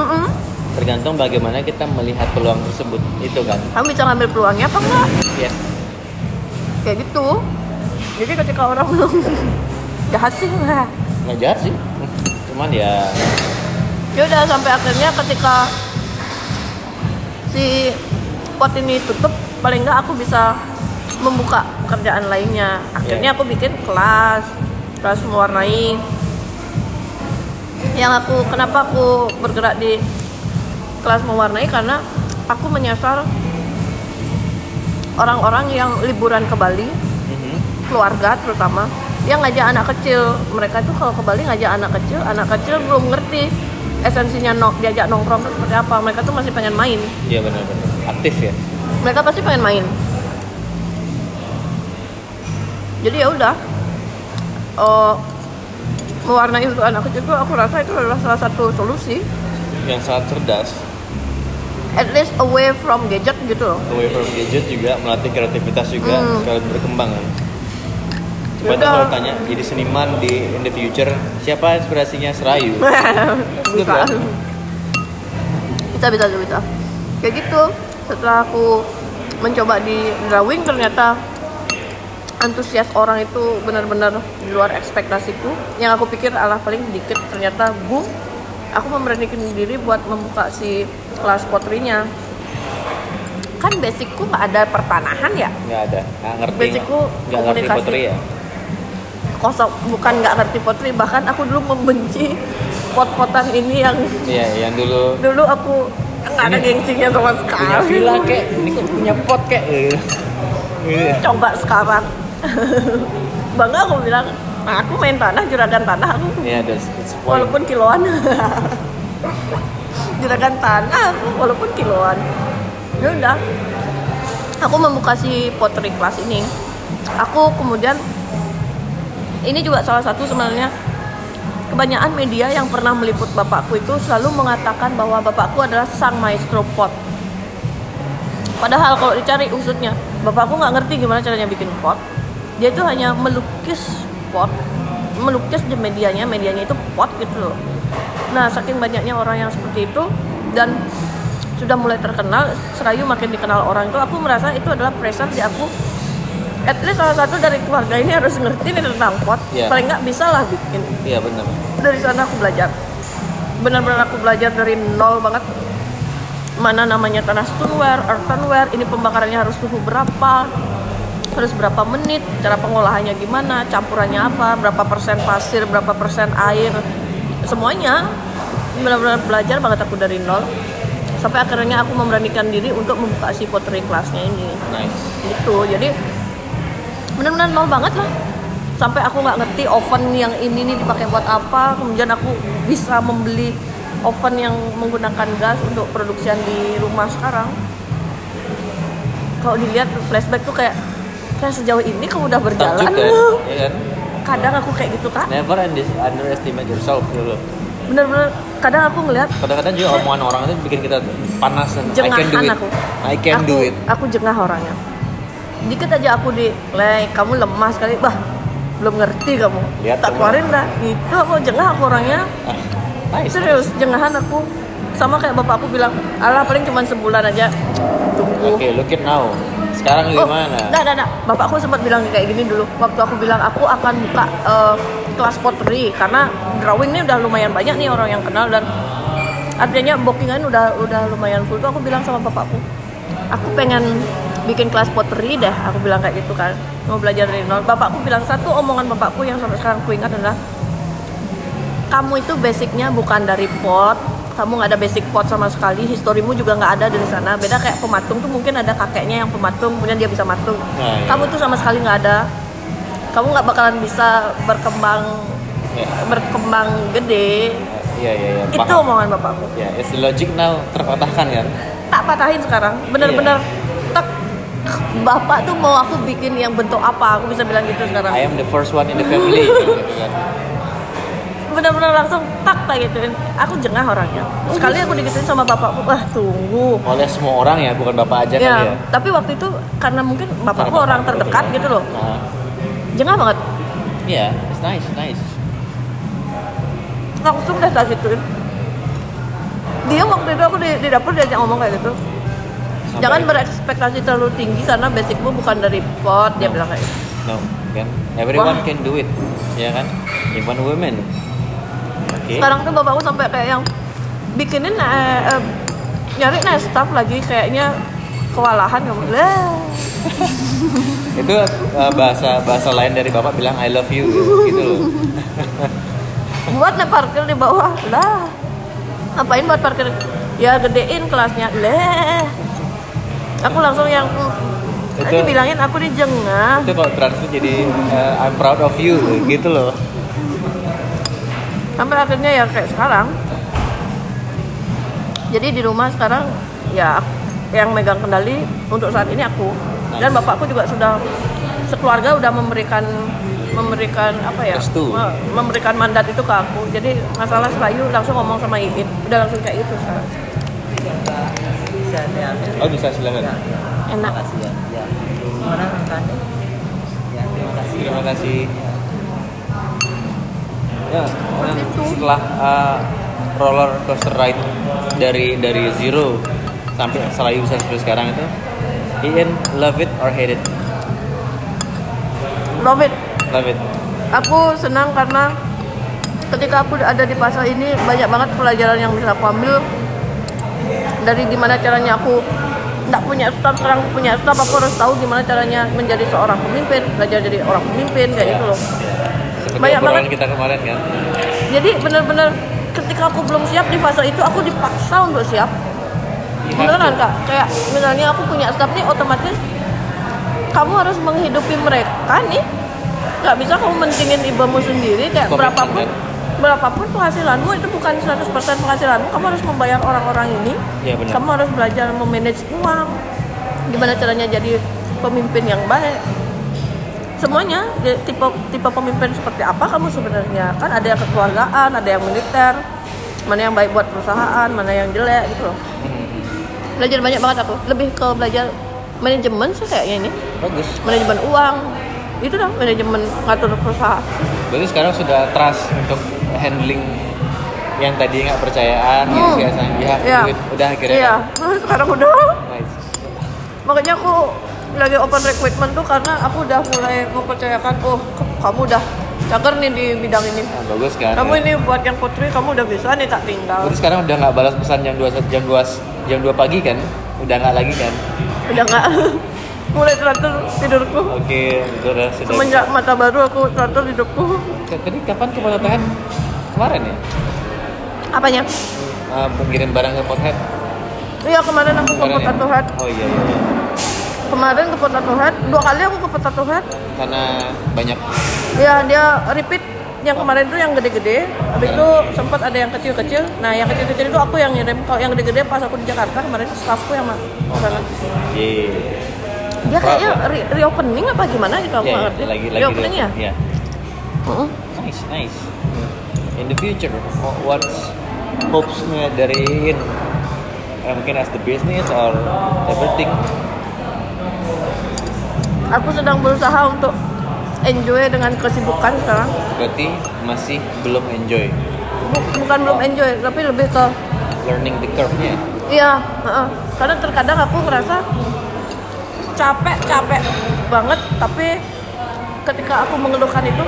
Tergantung bagaimana kita melihat peluang tersebut. Itu kan. Kamu bisa ngambil peluangnya apa enggak? Yes. Kayak gitu. jadi ketika orang [LAUGHS] belum jahat sih lah nggak jahat sih cuman ya ya udah sampai akhirnya ketika si pot ini tutup paling nggak aku bisa membuka pekerjaan lainnya. Akhirnya Iya. aku bikin kelas kelas mewarnai. Yang aku kenapa aku bergerak di kelas mewarnai? Karena aku menyasar orang-orang yang liburan ke Bali mhm, keluarga terutama. Yang ngajak anak kecil. Mereka tuh kalau ke Bali ngajak anak kecil anak kecil belum ngerti esensinya no, diajak nongkrong tuh seperti apa? Mereka tuh masih pengen main. Iya benar-benar aktif ya? Mereka pasti pengen main. Jadi ya udah. Eh, mewarnai untuk anak kecil itu aku rasa itu adalah salah satu solusi. Yang sangat cerdas. At least away from gadget gitu loh. Away from gadget juga melatih kreativitas juga Hmm. sekalian berkembang kan Coba kalau tanya jadi seniman di in the future siapa inspirasinya? Serayu. [LAUGHS] Bisa. Bisa bisa bisa kayak gitu setelah aku mencoba di drawing ternyata antusias orang itu benar-benar di luar ekspektasiku. Yang aku pikir alah paling dikit ternyata boom. Aku memberanikan diri buat membuka si kelas potterinya kan basicku nggak ada pertanahan ya? Nggak ada. Nggak ngerti. Basicku nggak ngerti potri ya kosong bukan nggak ngerti potri bahkan aku dulu membenci pot-potan ini yang iya yang dulu. dulu aku nggak ada gengsinya sama punya sekali. villa kek. Ini kok punya pot kek? Eh. Iya. coba sekarang. [LAUGHS] Bangga aku bilang "Nah, aku main tanah juragan tanah aku. Iya, that's, that's the point. walaupun kiloan. [LAUGHS] Juragan tanah aku walaupun kiloan. Ya udah. Aku membuka si pottery class ini. Aku kemudian ini juga salah satu sebenarnya. Kebanyakan media yang pernah meliput bapakku itu selalu mengatakan bahwa bapakku adalah sang maestro pot. Padahal kalau dicari usutnya bapakku nggak ngerti gimana caranya bikin pot. Dia itu hanya melukis pot melukis di medianya medianya itu pot gitu loh. Nah saking banyaknya orang yang seperti itu dan sudah mulai terkenal Serayu makin dikenal orang itu aku merasa itu adalah pressure di aku at least salah satu dari keluarga ini harus ngerti nih tentang pot. Iya. paling nggak bisa lah bikin. Iya benar. dari sana aku belajar. Benar-benar aku belajar dari nol banget. Mana namanya tanah stoneware, earthenware, ini pembakarannya harus suhu berapa, harus berapa menit, cara pengolahannya gimana, campurannya apa, berapa persen pasir, berapa persen air, semuanya benar-benar belajar banget aku dari nol. Sampai akhirnya aku memberanikan diri untuk membuka si pottery classnya ini. Nice. gitu. Jadi benar-benar nol banget lah sampai aku nggak ngerti oven yang ini nih dipakai buat apa kemudian aku bisa membeli oven yang menggunakan gas untuk produksian di rumah sekarang kalau dilihat flashback tuh kayak kayak sejauh ini kamu udah berjalan Takjub kan? Iya kan? [LAUGHS] kadang aku kayak gitu kak Never under- underestimate yourself dulu. bener-bener kadang aku ngeliat Kadang-kadang juga omongan orang itu bikin kita panas dan I can do jengahan it. aku I can aku, do it. aku jengah orangnya dikit aja aku di le kamu lemah sekali bah belum ngerti kamu Lihat tak keluarin dah itu aku jengah aku orangnya Ah, nice. serius jengahan aku sama kayak bapak aku bilang alah paling cuma sebulan aja tunggu Oke, look it now. Sekarang Oh, gimana? nah, nah, nah. Bapakku sempat bilang kayak gini dulu. Waktu aku bilang aku akan buka eh, kelas pottery karena drawing ini udah lumayan banyak nih orang yang kenal dan artinya bookingan udah udah lumayan full tuh aku bilang sama bapakku aku pengen bikin kelas pottery deh aku bilang kayak gitu kan mau belajar dari nol bapakku bilang satu omongan bapakku yang sampai sekarang ku ingat adalah kamu itu basicnya bukan dari pot kamu nggak ada basic pot sama sekali historimu juga nggak ada dari sana beda kayak pematung tuh mungkin ada kakeknya yang pematung kemudian dia bisa matung Nah, iya. kamu tuh sama sekali nggak ada kamu nggak bakalan bisa berkembang Ya. berkembang gede Iya, iya, iya. itu Paham. omongan bapakku Ya, it's the logic now terpatahkan kan? tak patahin sekarang bener-bener Iya. Bapak tuh mau aku bikin yang bentuk apa? Aku bisa bilang gitu sekarang. I am the first one in the family gitu kan. bener-bener langsung tak tak gituin aku jengah orangnya. Sekali aku digituin sama bapakku wah tunggu. Oleh semua orang ya, bukan bapak aja ya, kali ya. tapi waktu itu karena mungkin bapakku Karena orang bapak terdekat betul. gitu loh. Nah, jengah banget. Iya, it's nice, nice. langsung deh tak gituin dia waktu itu aku di, di dapur diajak ngomong kayak gitu Sampai- jangan berekspektasi terlalu tinggi karena basicmu bukan dari pot dia No. bilang kayak gitu No, kan? Everyone Wah. can do it, ya kan? Even women. Oke. sekarang tuh bapakku sampai kayak yang bikinin eh, eh, nyari nah staff lagi kayaknya kewalahan kamu lah [LAUGHS] Itu uh, bahasa bahasa lain dari bapak bilang I love you gitu loh. [LAUGHS] buat nih parkir di bawah lah ngapain buat parkir ya gedein kelasnya lah aku langsung yang Itu- tadi bilangin aku di jengah Itu kalau translate jadi uh, I'm proud of you gitu loh. sampai akhirnya ya kayak sekarang. Jadi di rumah sekarang ya yang megang kendali untuk saat ini aku. Dan bapakku juga sudah sekeluarga udah memberikan memberikan apa ya Restu. me- memberikan mandat itu ke aku. Jadi masalah selayu langsung ngomong sama Iin udah langsung kayak gitu sekarang bisa saya ambil Oh bisa silakan. ya, ya. enak Terima kasih ya. ya. Mana makannya? Ya, terima kasih. Terima kasih. Ya, nah, itu. setelah uh, roller coaster ride dari dari zero sampai selalu bisa seperti sekarang itu, Ian love it or hate it? love it Love it. aku senang karena ketika aku ada di fase ini banyak banget pelajaran yang bisa aku ambil dari gimana caranya aku nggak punya staff sekarang punya staff aku harus tahu gimana caranya menjadi seorang pemimpin belajar jadi orang pemimpin kayak gitu loh Seperti Banyak banget. kita kemarin kan. jadi benar-benar ketika aku belum siap di fase itu aku dipaksa untuk siap have beneran kak kayak misalnya aku punya staff nih otomatis kamu harus menghidupi mereka nih nggak bisa kamu mentingin ibamu sendiri kayak Komitmen, berapapun kan? Berapapun penghasilanmu itu bukan 100% penghasilanmu kamu harus membayar orang-orang ini. Iya, benar. kamu harus belajar memanage uang. Gimana caranya jadi pemimpin yang baik? Semuanya di- tipe tipe pemimpin seperti apa kamu sebenarnya? Kan ada yang kekeluargaan ada yang militer. Mana yang baik buat perusahaan mana yang jelek gitu loh. Belajar banyak banget aku. Lebih ke belajar manajemen sih kayaknya ini. Bagus. manajemen uang. Itu dah manajemen ngatur perusahaan. Berarti sekarang sudah trust untuk handling yang tadi nggak percayaan gitu Hmm. to Iya. do it. Udah akhirnya. iya [LAUGHS] sekarang udah Nice. makanya aku lagi open recruitment tuh karena aku udah mulai mempercayakan oh kamu udah cager nih di bidang ini Nah, bagus kan. kamu ini buat yang putri kamu udah bisa nih tak tinggal Berarti sekarang udah nggak balas pesan jam 2 jam 2 jam 2 pagi kan? Udah nggak lagi kan? udah nggak [LAUGHS] mulai teratur tidurku Oke, itu udah sudah. semenjak mata baru aku teratur hidupku Tadi kapan ke Pothead? Kemarin ya? apanya Uh, pengirim barang ke Pothead? iya kemarin aku ke Kemarin ya? Potato Head Oh iya, iya, iya. kemarin ke Potato Head dua kali aku ke Potato Head Karena banyak ya dia repeat yang kemarin tuh yang gede-gede habis itu sempat ada yang kecil-kecil nah yang kecil-kecil itu aku yang ngirim kalau yang gede-gede pas aku di Jakarta kemarin staffku yang ma- ke sana Ye. Dia kayaknya re- reopening apa gimana gitu aku Iya, iya, ngerti lagi lagi reopening ya Iya. Heeh. Nice, nice. In the future, wha- what's hopes-nya dari in? Eh, mungkin as the business or everything. aku sedang berusaha untuk enjoy dengan kesibukan sekarang Berarti masih belum enjoy Bu- bukan belum enjoy tapi lebih ke learning the curve-nya. Iya, heeh. karena terkadang aku ngerasa capek capek banget, tapi ketika aku mengeluhkan itu,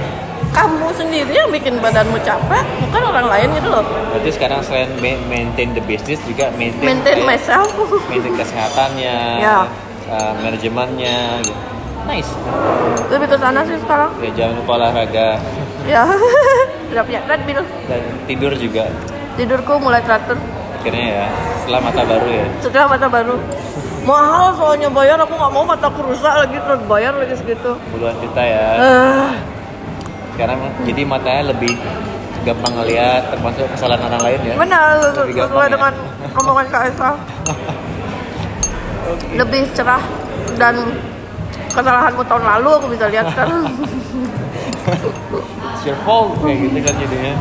kamu sendiri yang bikin badanmu capek, bukan orang lain gitu loh. Berarti sekarang selain ma- maintain the business juga maintain, Maintain kayak myself. [LAUGHS] maintain kesehatannya, Ya. uh, manajemennya gitu. Nice. Lebih ke sana sih sekarang. Ya jangan lupa olahraga Ya, [LAUGHS] udah punya treadmill. dan tidur juga. Tidurku mulai teratur Akhirnya ya, setelah mata baru ya. setelah mata baru. Mahal soalnya bayar, aku nggak mau mataku rusak lagi terus bayar lagi segitu. Puluhan juta ya. Eh, Sekarang jadi matanya lebih gampang ngeliat termasuk kesalahan orang lain ya. benar, sesuai ya? dengan omongan Kak Esa. [LAUGHS] lebih cerah dan kesalahanmu tahun lalu aku bisa lihat sekarang [LAUGHS] It's your fault kayak gitu kan jadinya.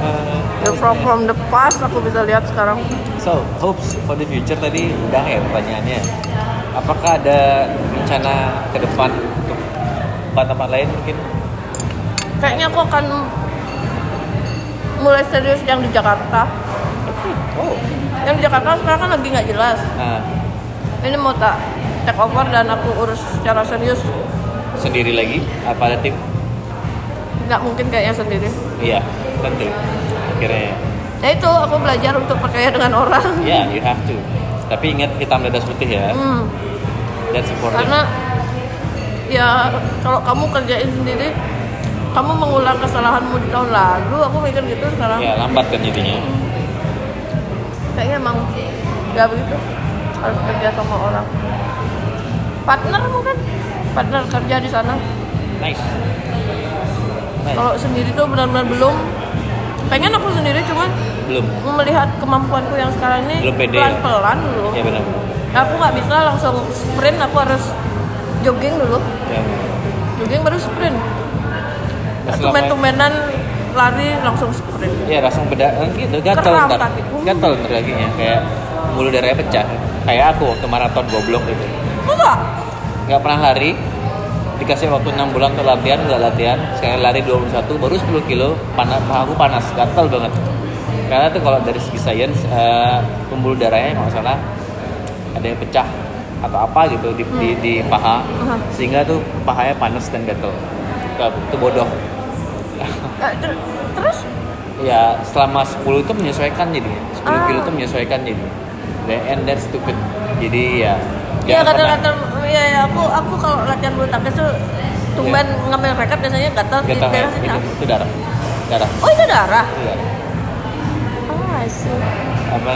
Uh, the from from the past aku bisa lihat sekarang so hopes for the future tadi udah ya pertanyaannya. Apakah ada rencana ke depan untuk tempat-tempat lain mungkin? kayaknya aku akan mulai serius yang di Jakarta Oh, yang di Jakarta sekarang kan lagi nggak jelas nah ini mau tak take over dan aku urus secara serius sendiri lagi? Apa ada tim? nggak mungkin kayaknya sendiri iya tentu akhirnya. Ya itu aku belajar untuk percaya dengan orang. Ya you have to. Tapi ingat hitam atas putih ya. Hmm, that's important. Karena ya kalau kamu kerjain sendiri kamu mengulang kesalahanmu di tahun lalu aku mikir gitu sekarang. Ya lambat kan jadinya. Kayaknya emang nggak begitu harus kerja sama orang. Partner mungkin? Partner kerja di sana. Nice. Nice. Kalau sendiri tuh benar-benar belum pengen aku sendiri cuman belum. melihat kemampuanku yang sekarang ini Belum pede ya? pelan-pelan dulu. Ya benar aku nggak bisa langsung sprint aku harus jogging dulu. Ya. jogging baru sprint. Selama- tumen-tumenan lari langsung sprint. Ya langsung beda. Eh, gitu gatel ntar. kakiku. gatel ntar kakinya kayak mulu darahnya pecah. Kayak aku waktu maraton goblok gitu. Enggak. Nggak pernah lari dikasih waktu 6 bulan untuk latihan nggak latihan. Sekali lari 21 baru 10 kilo panas pahaku panas gatel banget. Karena tuh kalau dari segi sains eh, pembuluh darahnya nggak salah ada yang pecah atau apa gitu di, di, di paha. Hmm. sehingga tuh pahanya panas dan gatel. Itu bodoh. Eh, ter- terus? Ya selama 10 itu menyesuaikan jadi. 10 Ah. kilo itu menyesuaikan jadi. And that's stupid. Jadi ya Iya jangan pernah- kadang-kadang ya, ya aku aku kalau latihan bulu tangkis tuh tumben ngambil rekat biasanya gatal di Iya. gatal daerah sini. itu darah. Darah. Oh itu darah. itu darah Oh apa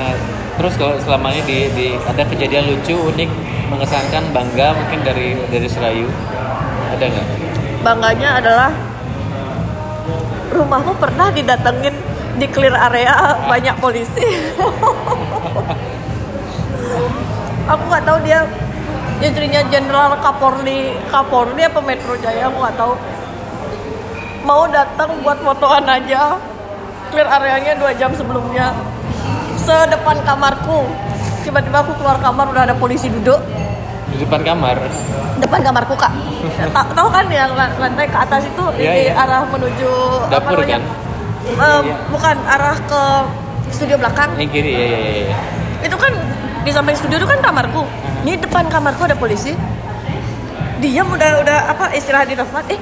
terus kalau selama ini di, di ada kejadian lucu unik mengesankan bangga mungkin dari dari Serayu? Ada nggak? Bangganya adalah rumahmu pernah didatengin di clear area banyak polisi. [LAUGHS] aku nggak tahu dia istrinya Jenderal Kapolri Kapolri apa Metro Jaya aku nggak tahu. Mau datang buat fotoan aja. Clear areanya dua jam sebelumnya. Sedepan kamarku. Tiba-tiba aku keluar kamar udah ada polisi duduk. Di depan kamar? Depan kamarku kak. Ta- tahu kan ya lan- lantai ke atas itu Iya, di iya. arah menuju Dapur, kan? Eh, Iya. bukan arah ke studio belakang. Yang kiri ya ya ya, ya. itu kan di samping studio itu kan kamarku ini depan kamarku ada polisi. Diam udah udah apa istirahat di tempat. Eh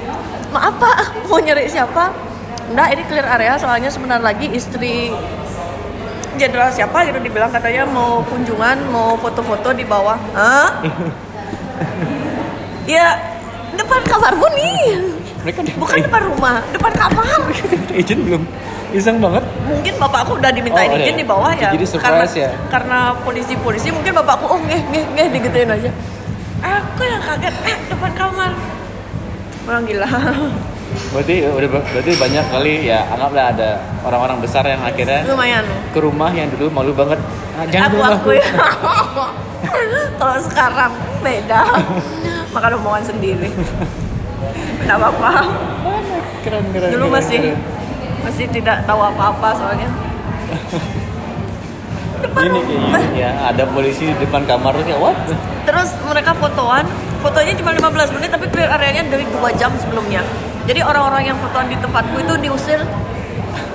maaf pak. [LAUGHS] Mau nyari siapa? Enggak ini clear area. Soalnya sebentar lagi istri jenderal siapa gitu dibilang katanya mau kunjungan mau foto-foto di bawah. Hah? [LAUGHS] ya depan kamarmu nih. Mereka bukan depan rumah depan kamar. [LAUGHS] Izin belum iseng banget? Mungkin bapakku udah dimintain Oh, izin iya. di bawah ya Jadi karena surprise ya? karena polisi-polisi mungkin bapakku oh ngeh ngeh ngeh digituin aja. Aku yang kaget eh depan kamar. Orang gila. Berarti udah berarti banyak kali ya anggaplah ada orang-orang besar yang akhirnya lumayan. ke rumah yang dulu malu banget. Ah, jangan aku aku ya. [LAUGHS] Kalau sekarang beda. Makan omongan sendiri. [LAUGHS] Nggak apa-apa. Keren keren dulu keren, masih keren. Masih tidak tahu apa-apa soalnya depan ini kayak gini ya ada polisi di depan kamar tuh kayak what Terus mereka fotoan, fotonya cuma 15 menit tapi clear areanya dari dua jam sebelumnya. Jadi orang-orang yang fotoan di tempatku itu diusir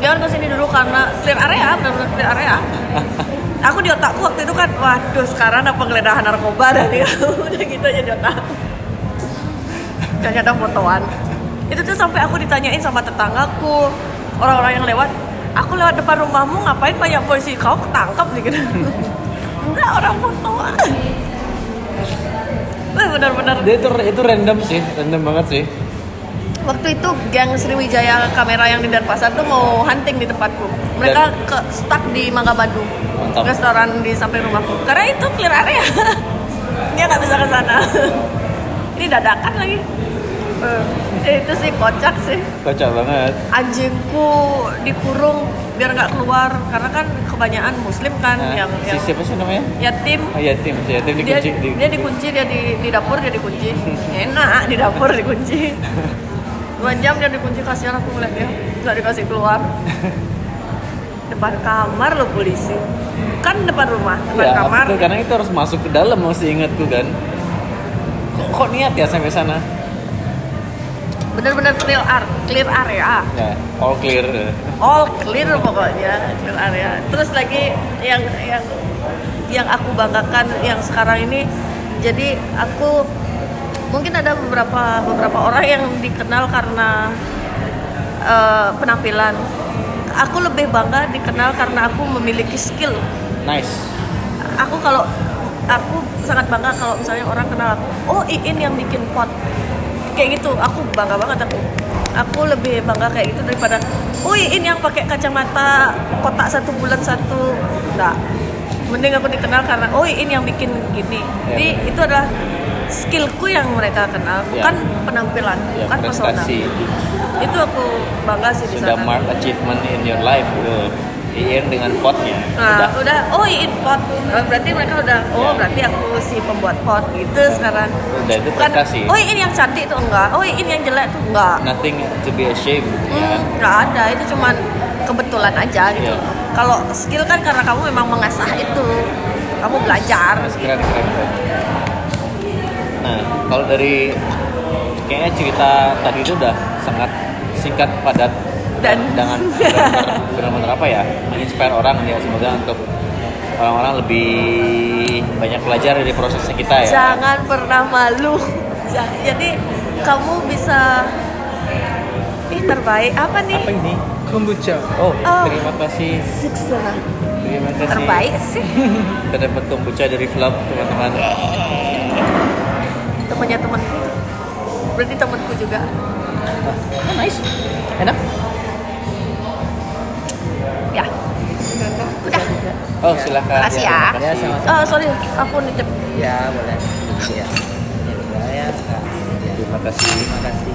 jangan ke sini dulu karena clear area, benar-benar clear area. Aku di otakku waktu itu kan, waduh sekarang ada penggeledahan narkoba dan udah [LAUGHS] gitu aja di otak. Ternyata fotoan. Itu tuh sampai aku ditanyain sama tetanggaku, orang-orang yang lewat, aku lewat depan rumahmu ngapain banyak polisi? Kau ketangkap gitu. [LAUGHS] Enggak orang. Wah, benar-benar itu itu random sih random banget sih waktu itu geng Sriwijaya kamera yang di Denpasar tuh mau hunting di tempatku. Mereka ke stuck di Mangga Badu, restoran di samping rumahku. Karena itu clear area, [LAUGHS] dia nggak bisa ke sana. [LAUGHS] Ini dadakan lagi. Eh, itu sih kocak sih. kocak banget. Anjingku dikurung biar nggak keluar karena kan kebanyakan Muslim kan Nah, yang si yang siapa sih namanya? yatim. Oh yatim. Si yatim dia dikunci di, dia dikunci dia di, di dapur dia dikunci. [LAUGHS] Enak di dapur dikunci. Dua jam dia dikunci kasihan aku ngeliat dia nggak dikasih keluar. Depan kamar lo polisi. Kan depan rumah depan ya, kamar. betul, karena itu harus masuk ke dalam masih ingatku kan. Kok, kok niat ya sampai sana bener-bener clear ar clear area ya all clear all clear pokoknya clear area terus lagi yang yang yang aku banggakan yang sekarang ini jadi aku mungkin ada beberapa beberapa orang yang dikenal karena eh, penampilan. Aku lebih bangga dikenal karena aku memiliki skill. Nice. Aku kalau aku sangat bangga kalau misalnya orang kenal aku, oh Iin yang bikin pot. Kayak gitu, aku bangga banget aku. Aku lebih bangga kayak gitu daripada oh Iin yang pakai kacamata kotak satu bulan satu. Enggak. Mending aku dikenal karena oh Iin yang bikin gini. Jadi itu adalah skillku yang mereka kenal, Ya. bukan penampilan, Ya, bukan prestasi. Itu aku bangga sih di Sudah sana. mark achievement in your life gitu. Iin dengan potnya. Nah, Udah. udah, oh Iin pot. Oh, berarti mereka udah, oh Ya. berarti aku si pembuat pot gitu sekarang. Udah itu prestasi. oh Iin yang cantik itu enggak, oh Iin yang jelek itu enggak. Nothing to be ashamed. ya kan? Hmm, nggak ada, itu cuman kebetulan aja gitu. Iya. Kalau skill kan karena kamu memang mengasah itu, kamu belajar. Mas, keren, keren, keren. Nah, kalau dari kayaknya cerita tadi itu udah sangat singkat, padat, Dan- dengan [LAUGHS] benar-benar apa ya, menginspire orang ya semoga untuk orang-orang lebih banyak belajar dari prosesnya kita ya. Jangan pernah malu. Ja- Jadi kamu bisa Ih terbaik apa nih? Apa ini? Kombucha. Oh, Oh. terima kasih. Sukses. Terima kasih. Terbaik sih. [LAUGHS] Kita dapat kombucha dari vlog teman-teman. Temannya temanku. Berarti temanku juga. Oh, nice. Enak. Oh, silakan. Makasih ya. terima Ya, kasih. sama-sama. Oh sorry, aku nitip. Ya, boleh. Ya. Ya, ya. Ya. Terima kasih. Terima kasih.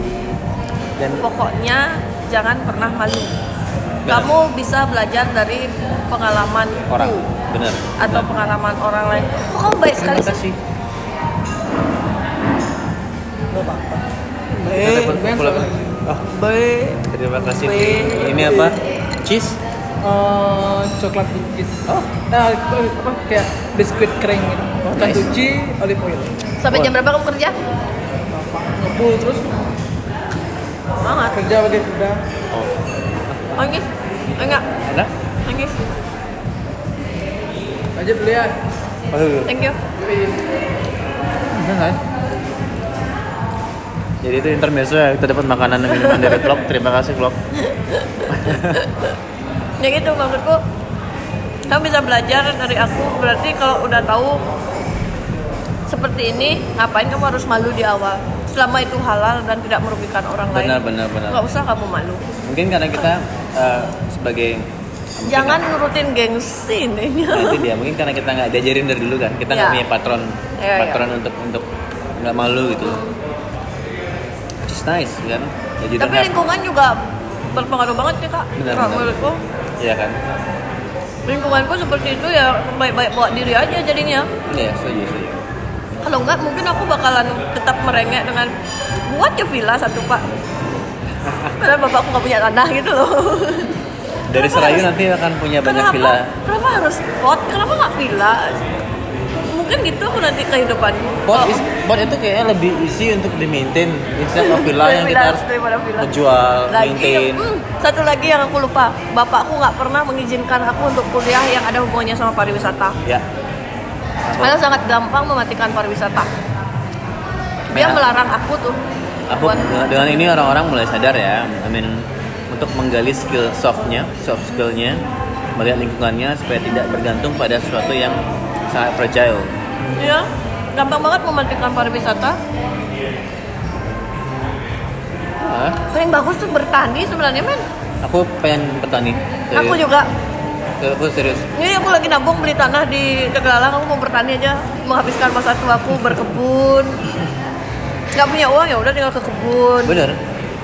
Dan Pokoknya jangan pernah malu. Benar. Kamu bisa belajar dari pengalaman Orang, benar. atau benar. pengalaman orang lain. Kok kamu baik sekali Terima sih? kasih. Gak apa-apa. Pulang. soalnya. Oh, Baik. terima kasih. Baik. Ini apa? Cheese? Eh, coklat cookies. Oh, nah, apa kayak biskuit kering gitu. Coklat Nice. cuci, olive oil. Sampai Wah. jam berapa kamu kerja? Bapak ngebul terus Semangat. kerja pakai kuda. Oh, Oh, ini? Enggak. enak? Ini. Lanjut dulu ya. Oh, Thank you. Kan? Jadi itu intermezzo ya, kita dapat makanan dan minuman dari vlog. Terima kasih vlog. [LAUGHS] Ya gitu maksudku. Kamu bisa belajar dari aku. Berarti kalau udah tahu seperti ini, ngapain kamu harus malu di awal? Selama itu halal dan tidak merugikan orang lain. Benar, benar, benar. Nggak usah kamu malu. Mungkin karena kita eh, sebagai [LAUGHS] mungkin Jangan nurutin gengsi nih. Nah, itu dia mungkin karena kita nggak diajarin dari dulu kan kita nggak Ya. punya patron Iya, patron untuk untuk nggak malu gitu which is nice kan jadi Tapi lingkungan juga berpengaruh banget ya kak. Benar, benar. menurutku iya kan lingkunganku seperti itu ya baik-baik bawa diri aja jadinya. iya setuju setuju Kalau enggak mungkin aku bakalan tetap merengek dengan buat ya villa satu pak. [LAUGHS] Karena bapakku nggak punya tanah gitu loh. dari Kenapa Serayu harus- nanti akan punya banyak kenapa, villa Kenapa harus pot? Kenapa nggak villa? Mungkin gitu aku nanti kehidupanku. Bot, Oh, is, bot itu kayaknya lebih isi untuk di maintain instead of [LAUGHS] villa yang kita harus menjual, lagi, maintain. hmm, satu lagi yang aku lupa, bapakku nggak pernah mengizinkan aku untuk kuliah yang ada hubungannya sama pariwisata. Ya. Karena sangat gampang mematikan pariwisata. Dia Ya. melarang aku tuh Aku buat dengan, dengan ini orang-orang mulai sadar ya, I mean untuk menggali skill softnya, soft skillnya, melihat lingkungannya supaya tidak bergantung pada sesuatu yang sangat fragile. Ya gampang banget mematikan pariwisata. Ah, Paling bagus tuh bertani sebenarnya men. aku pengen bertani. Serius. Aku juga. Aku serius. Ini aku lagi nabung beli tanah di Tegalalang. Aku mau bertani aja, menghabiskan masa tuaku berkebun. Gak punya uang ya udah tinggal ke kebun. Bener.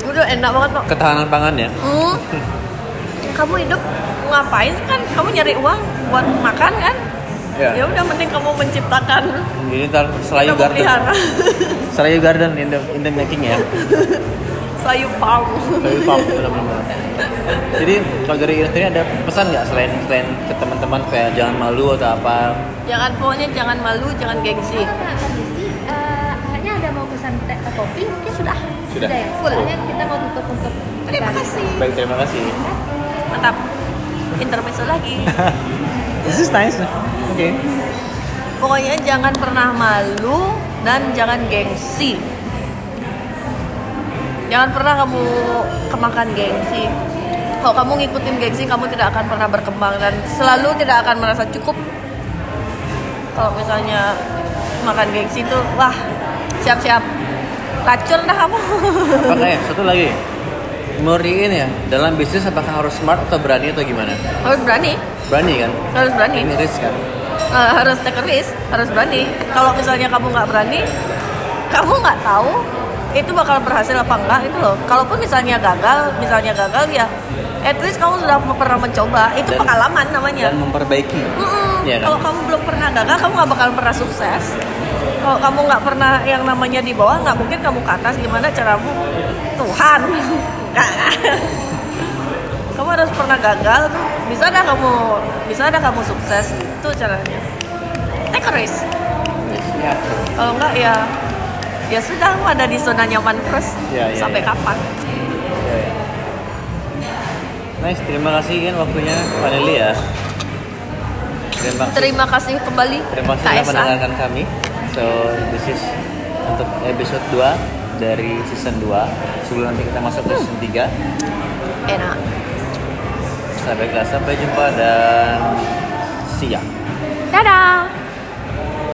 Udah enak banget kok. Ketahanan pangan ya. Hmm. Kamu hidup ngapain kan? Kamu nyari uang buat makan kan? Ya. Ya udah mending kamu menciptakan Ini ntar Selayu kamu Garden. pelihara. [LAUGHS] Selayu Garden in the, in the making ya. [LAUGHS] Sayu farm. Selayu Farm benar-benar. Jadi kalau dari sendiri ada pesan nggak selain selain ke teman-teman kayak jangan malu atau apa? Jangan pokoknya jangan malu, jangan gengsi. Sih eh, akhirnya ada mau pesan teh atau kopi mungkin sudah Sudah. ya Full. Akhirnya kita mau tutup untuk Terima kasih. Baik terima kasih. Mantap. Intermezzo lagi. [LAUGHS] This is nice. Oke. Pokoknya jangan pernah malu dan jangan gengsi. jangan pernah kamu kemakan gengsi kalau kamu ngikutin gengsi kamu tidak akan pernah berkembang dan selalu tidak akan merasa cukup kalau misalnya makan gengsi itu wah siap-siap racun dah kamu Apakah ya? Satu lagi. Muriin ya, dalam bisnis apakah harus smart atau berani atau gimana? harus berani Berani kan? harus berani Ini risk kan? Eh, harus take a risk harus berani kalau misalnya kamu nggak berani kamu nggak tahu itu bakal berhasil apa enggak itu loh kalaupun misalnya gagal misalnya gagal ya at least kamu sudah pernah mencoba itu Dan- pengalaman namanya Dan memperbaiki. Iya kan? Kalau kamu belum pernah gagal, kamu nggak bakal pernah sukses. Kalau kamu nggak pernah yang namanya di bawah, nggak mungkin kamu ke atas. Gimana caramu? Tuhan. [LAUGHS] Kamu harus pernah gagal. Bisa dah kamu, bisa dah kamu sukses. Itu caranya. Take a risk. Ya. Kalau nggak ya, ya sudah kamu ada di zona nyaman terus. Ya, ya, Sampai ya. kapan? Ya, ya. Nice, terima kasih kan waktunya Pak Lili ya. Terima kasih. Terima kasih kembali. Terima kasih Esa. mendengarkan kami. So, this is untuk episode 2 dari season 2. Sebelum nanti kita masuk ke season 3. Enak. Sampai sampai jumpa dan siang. Dadah.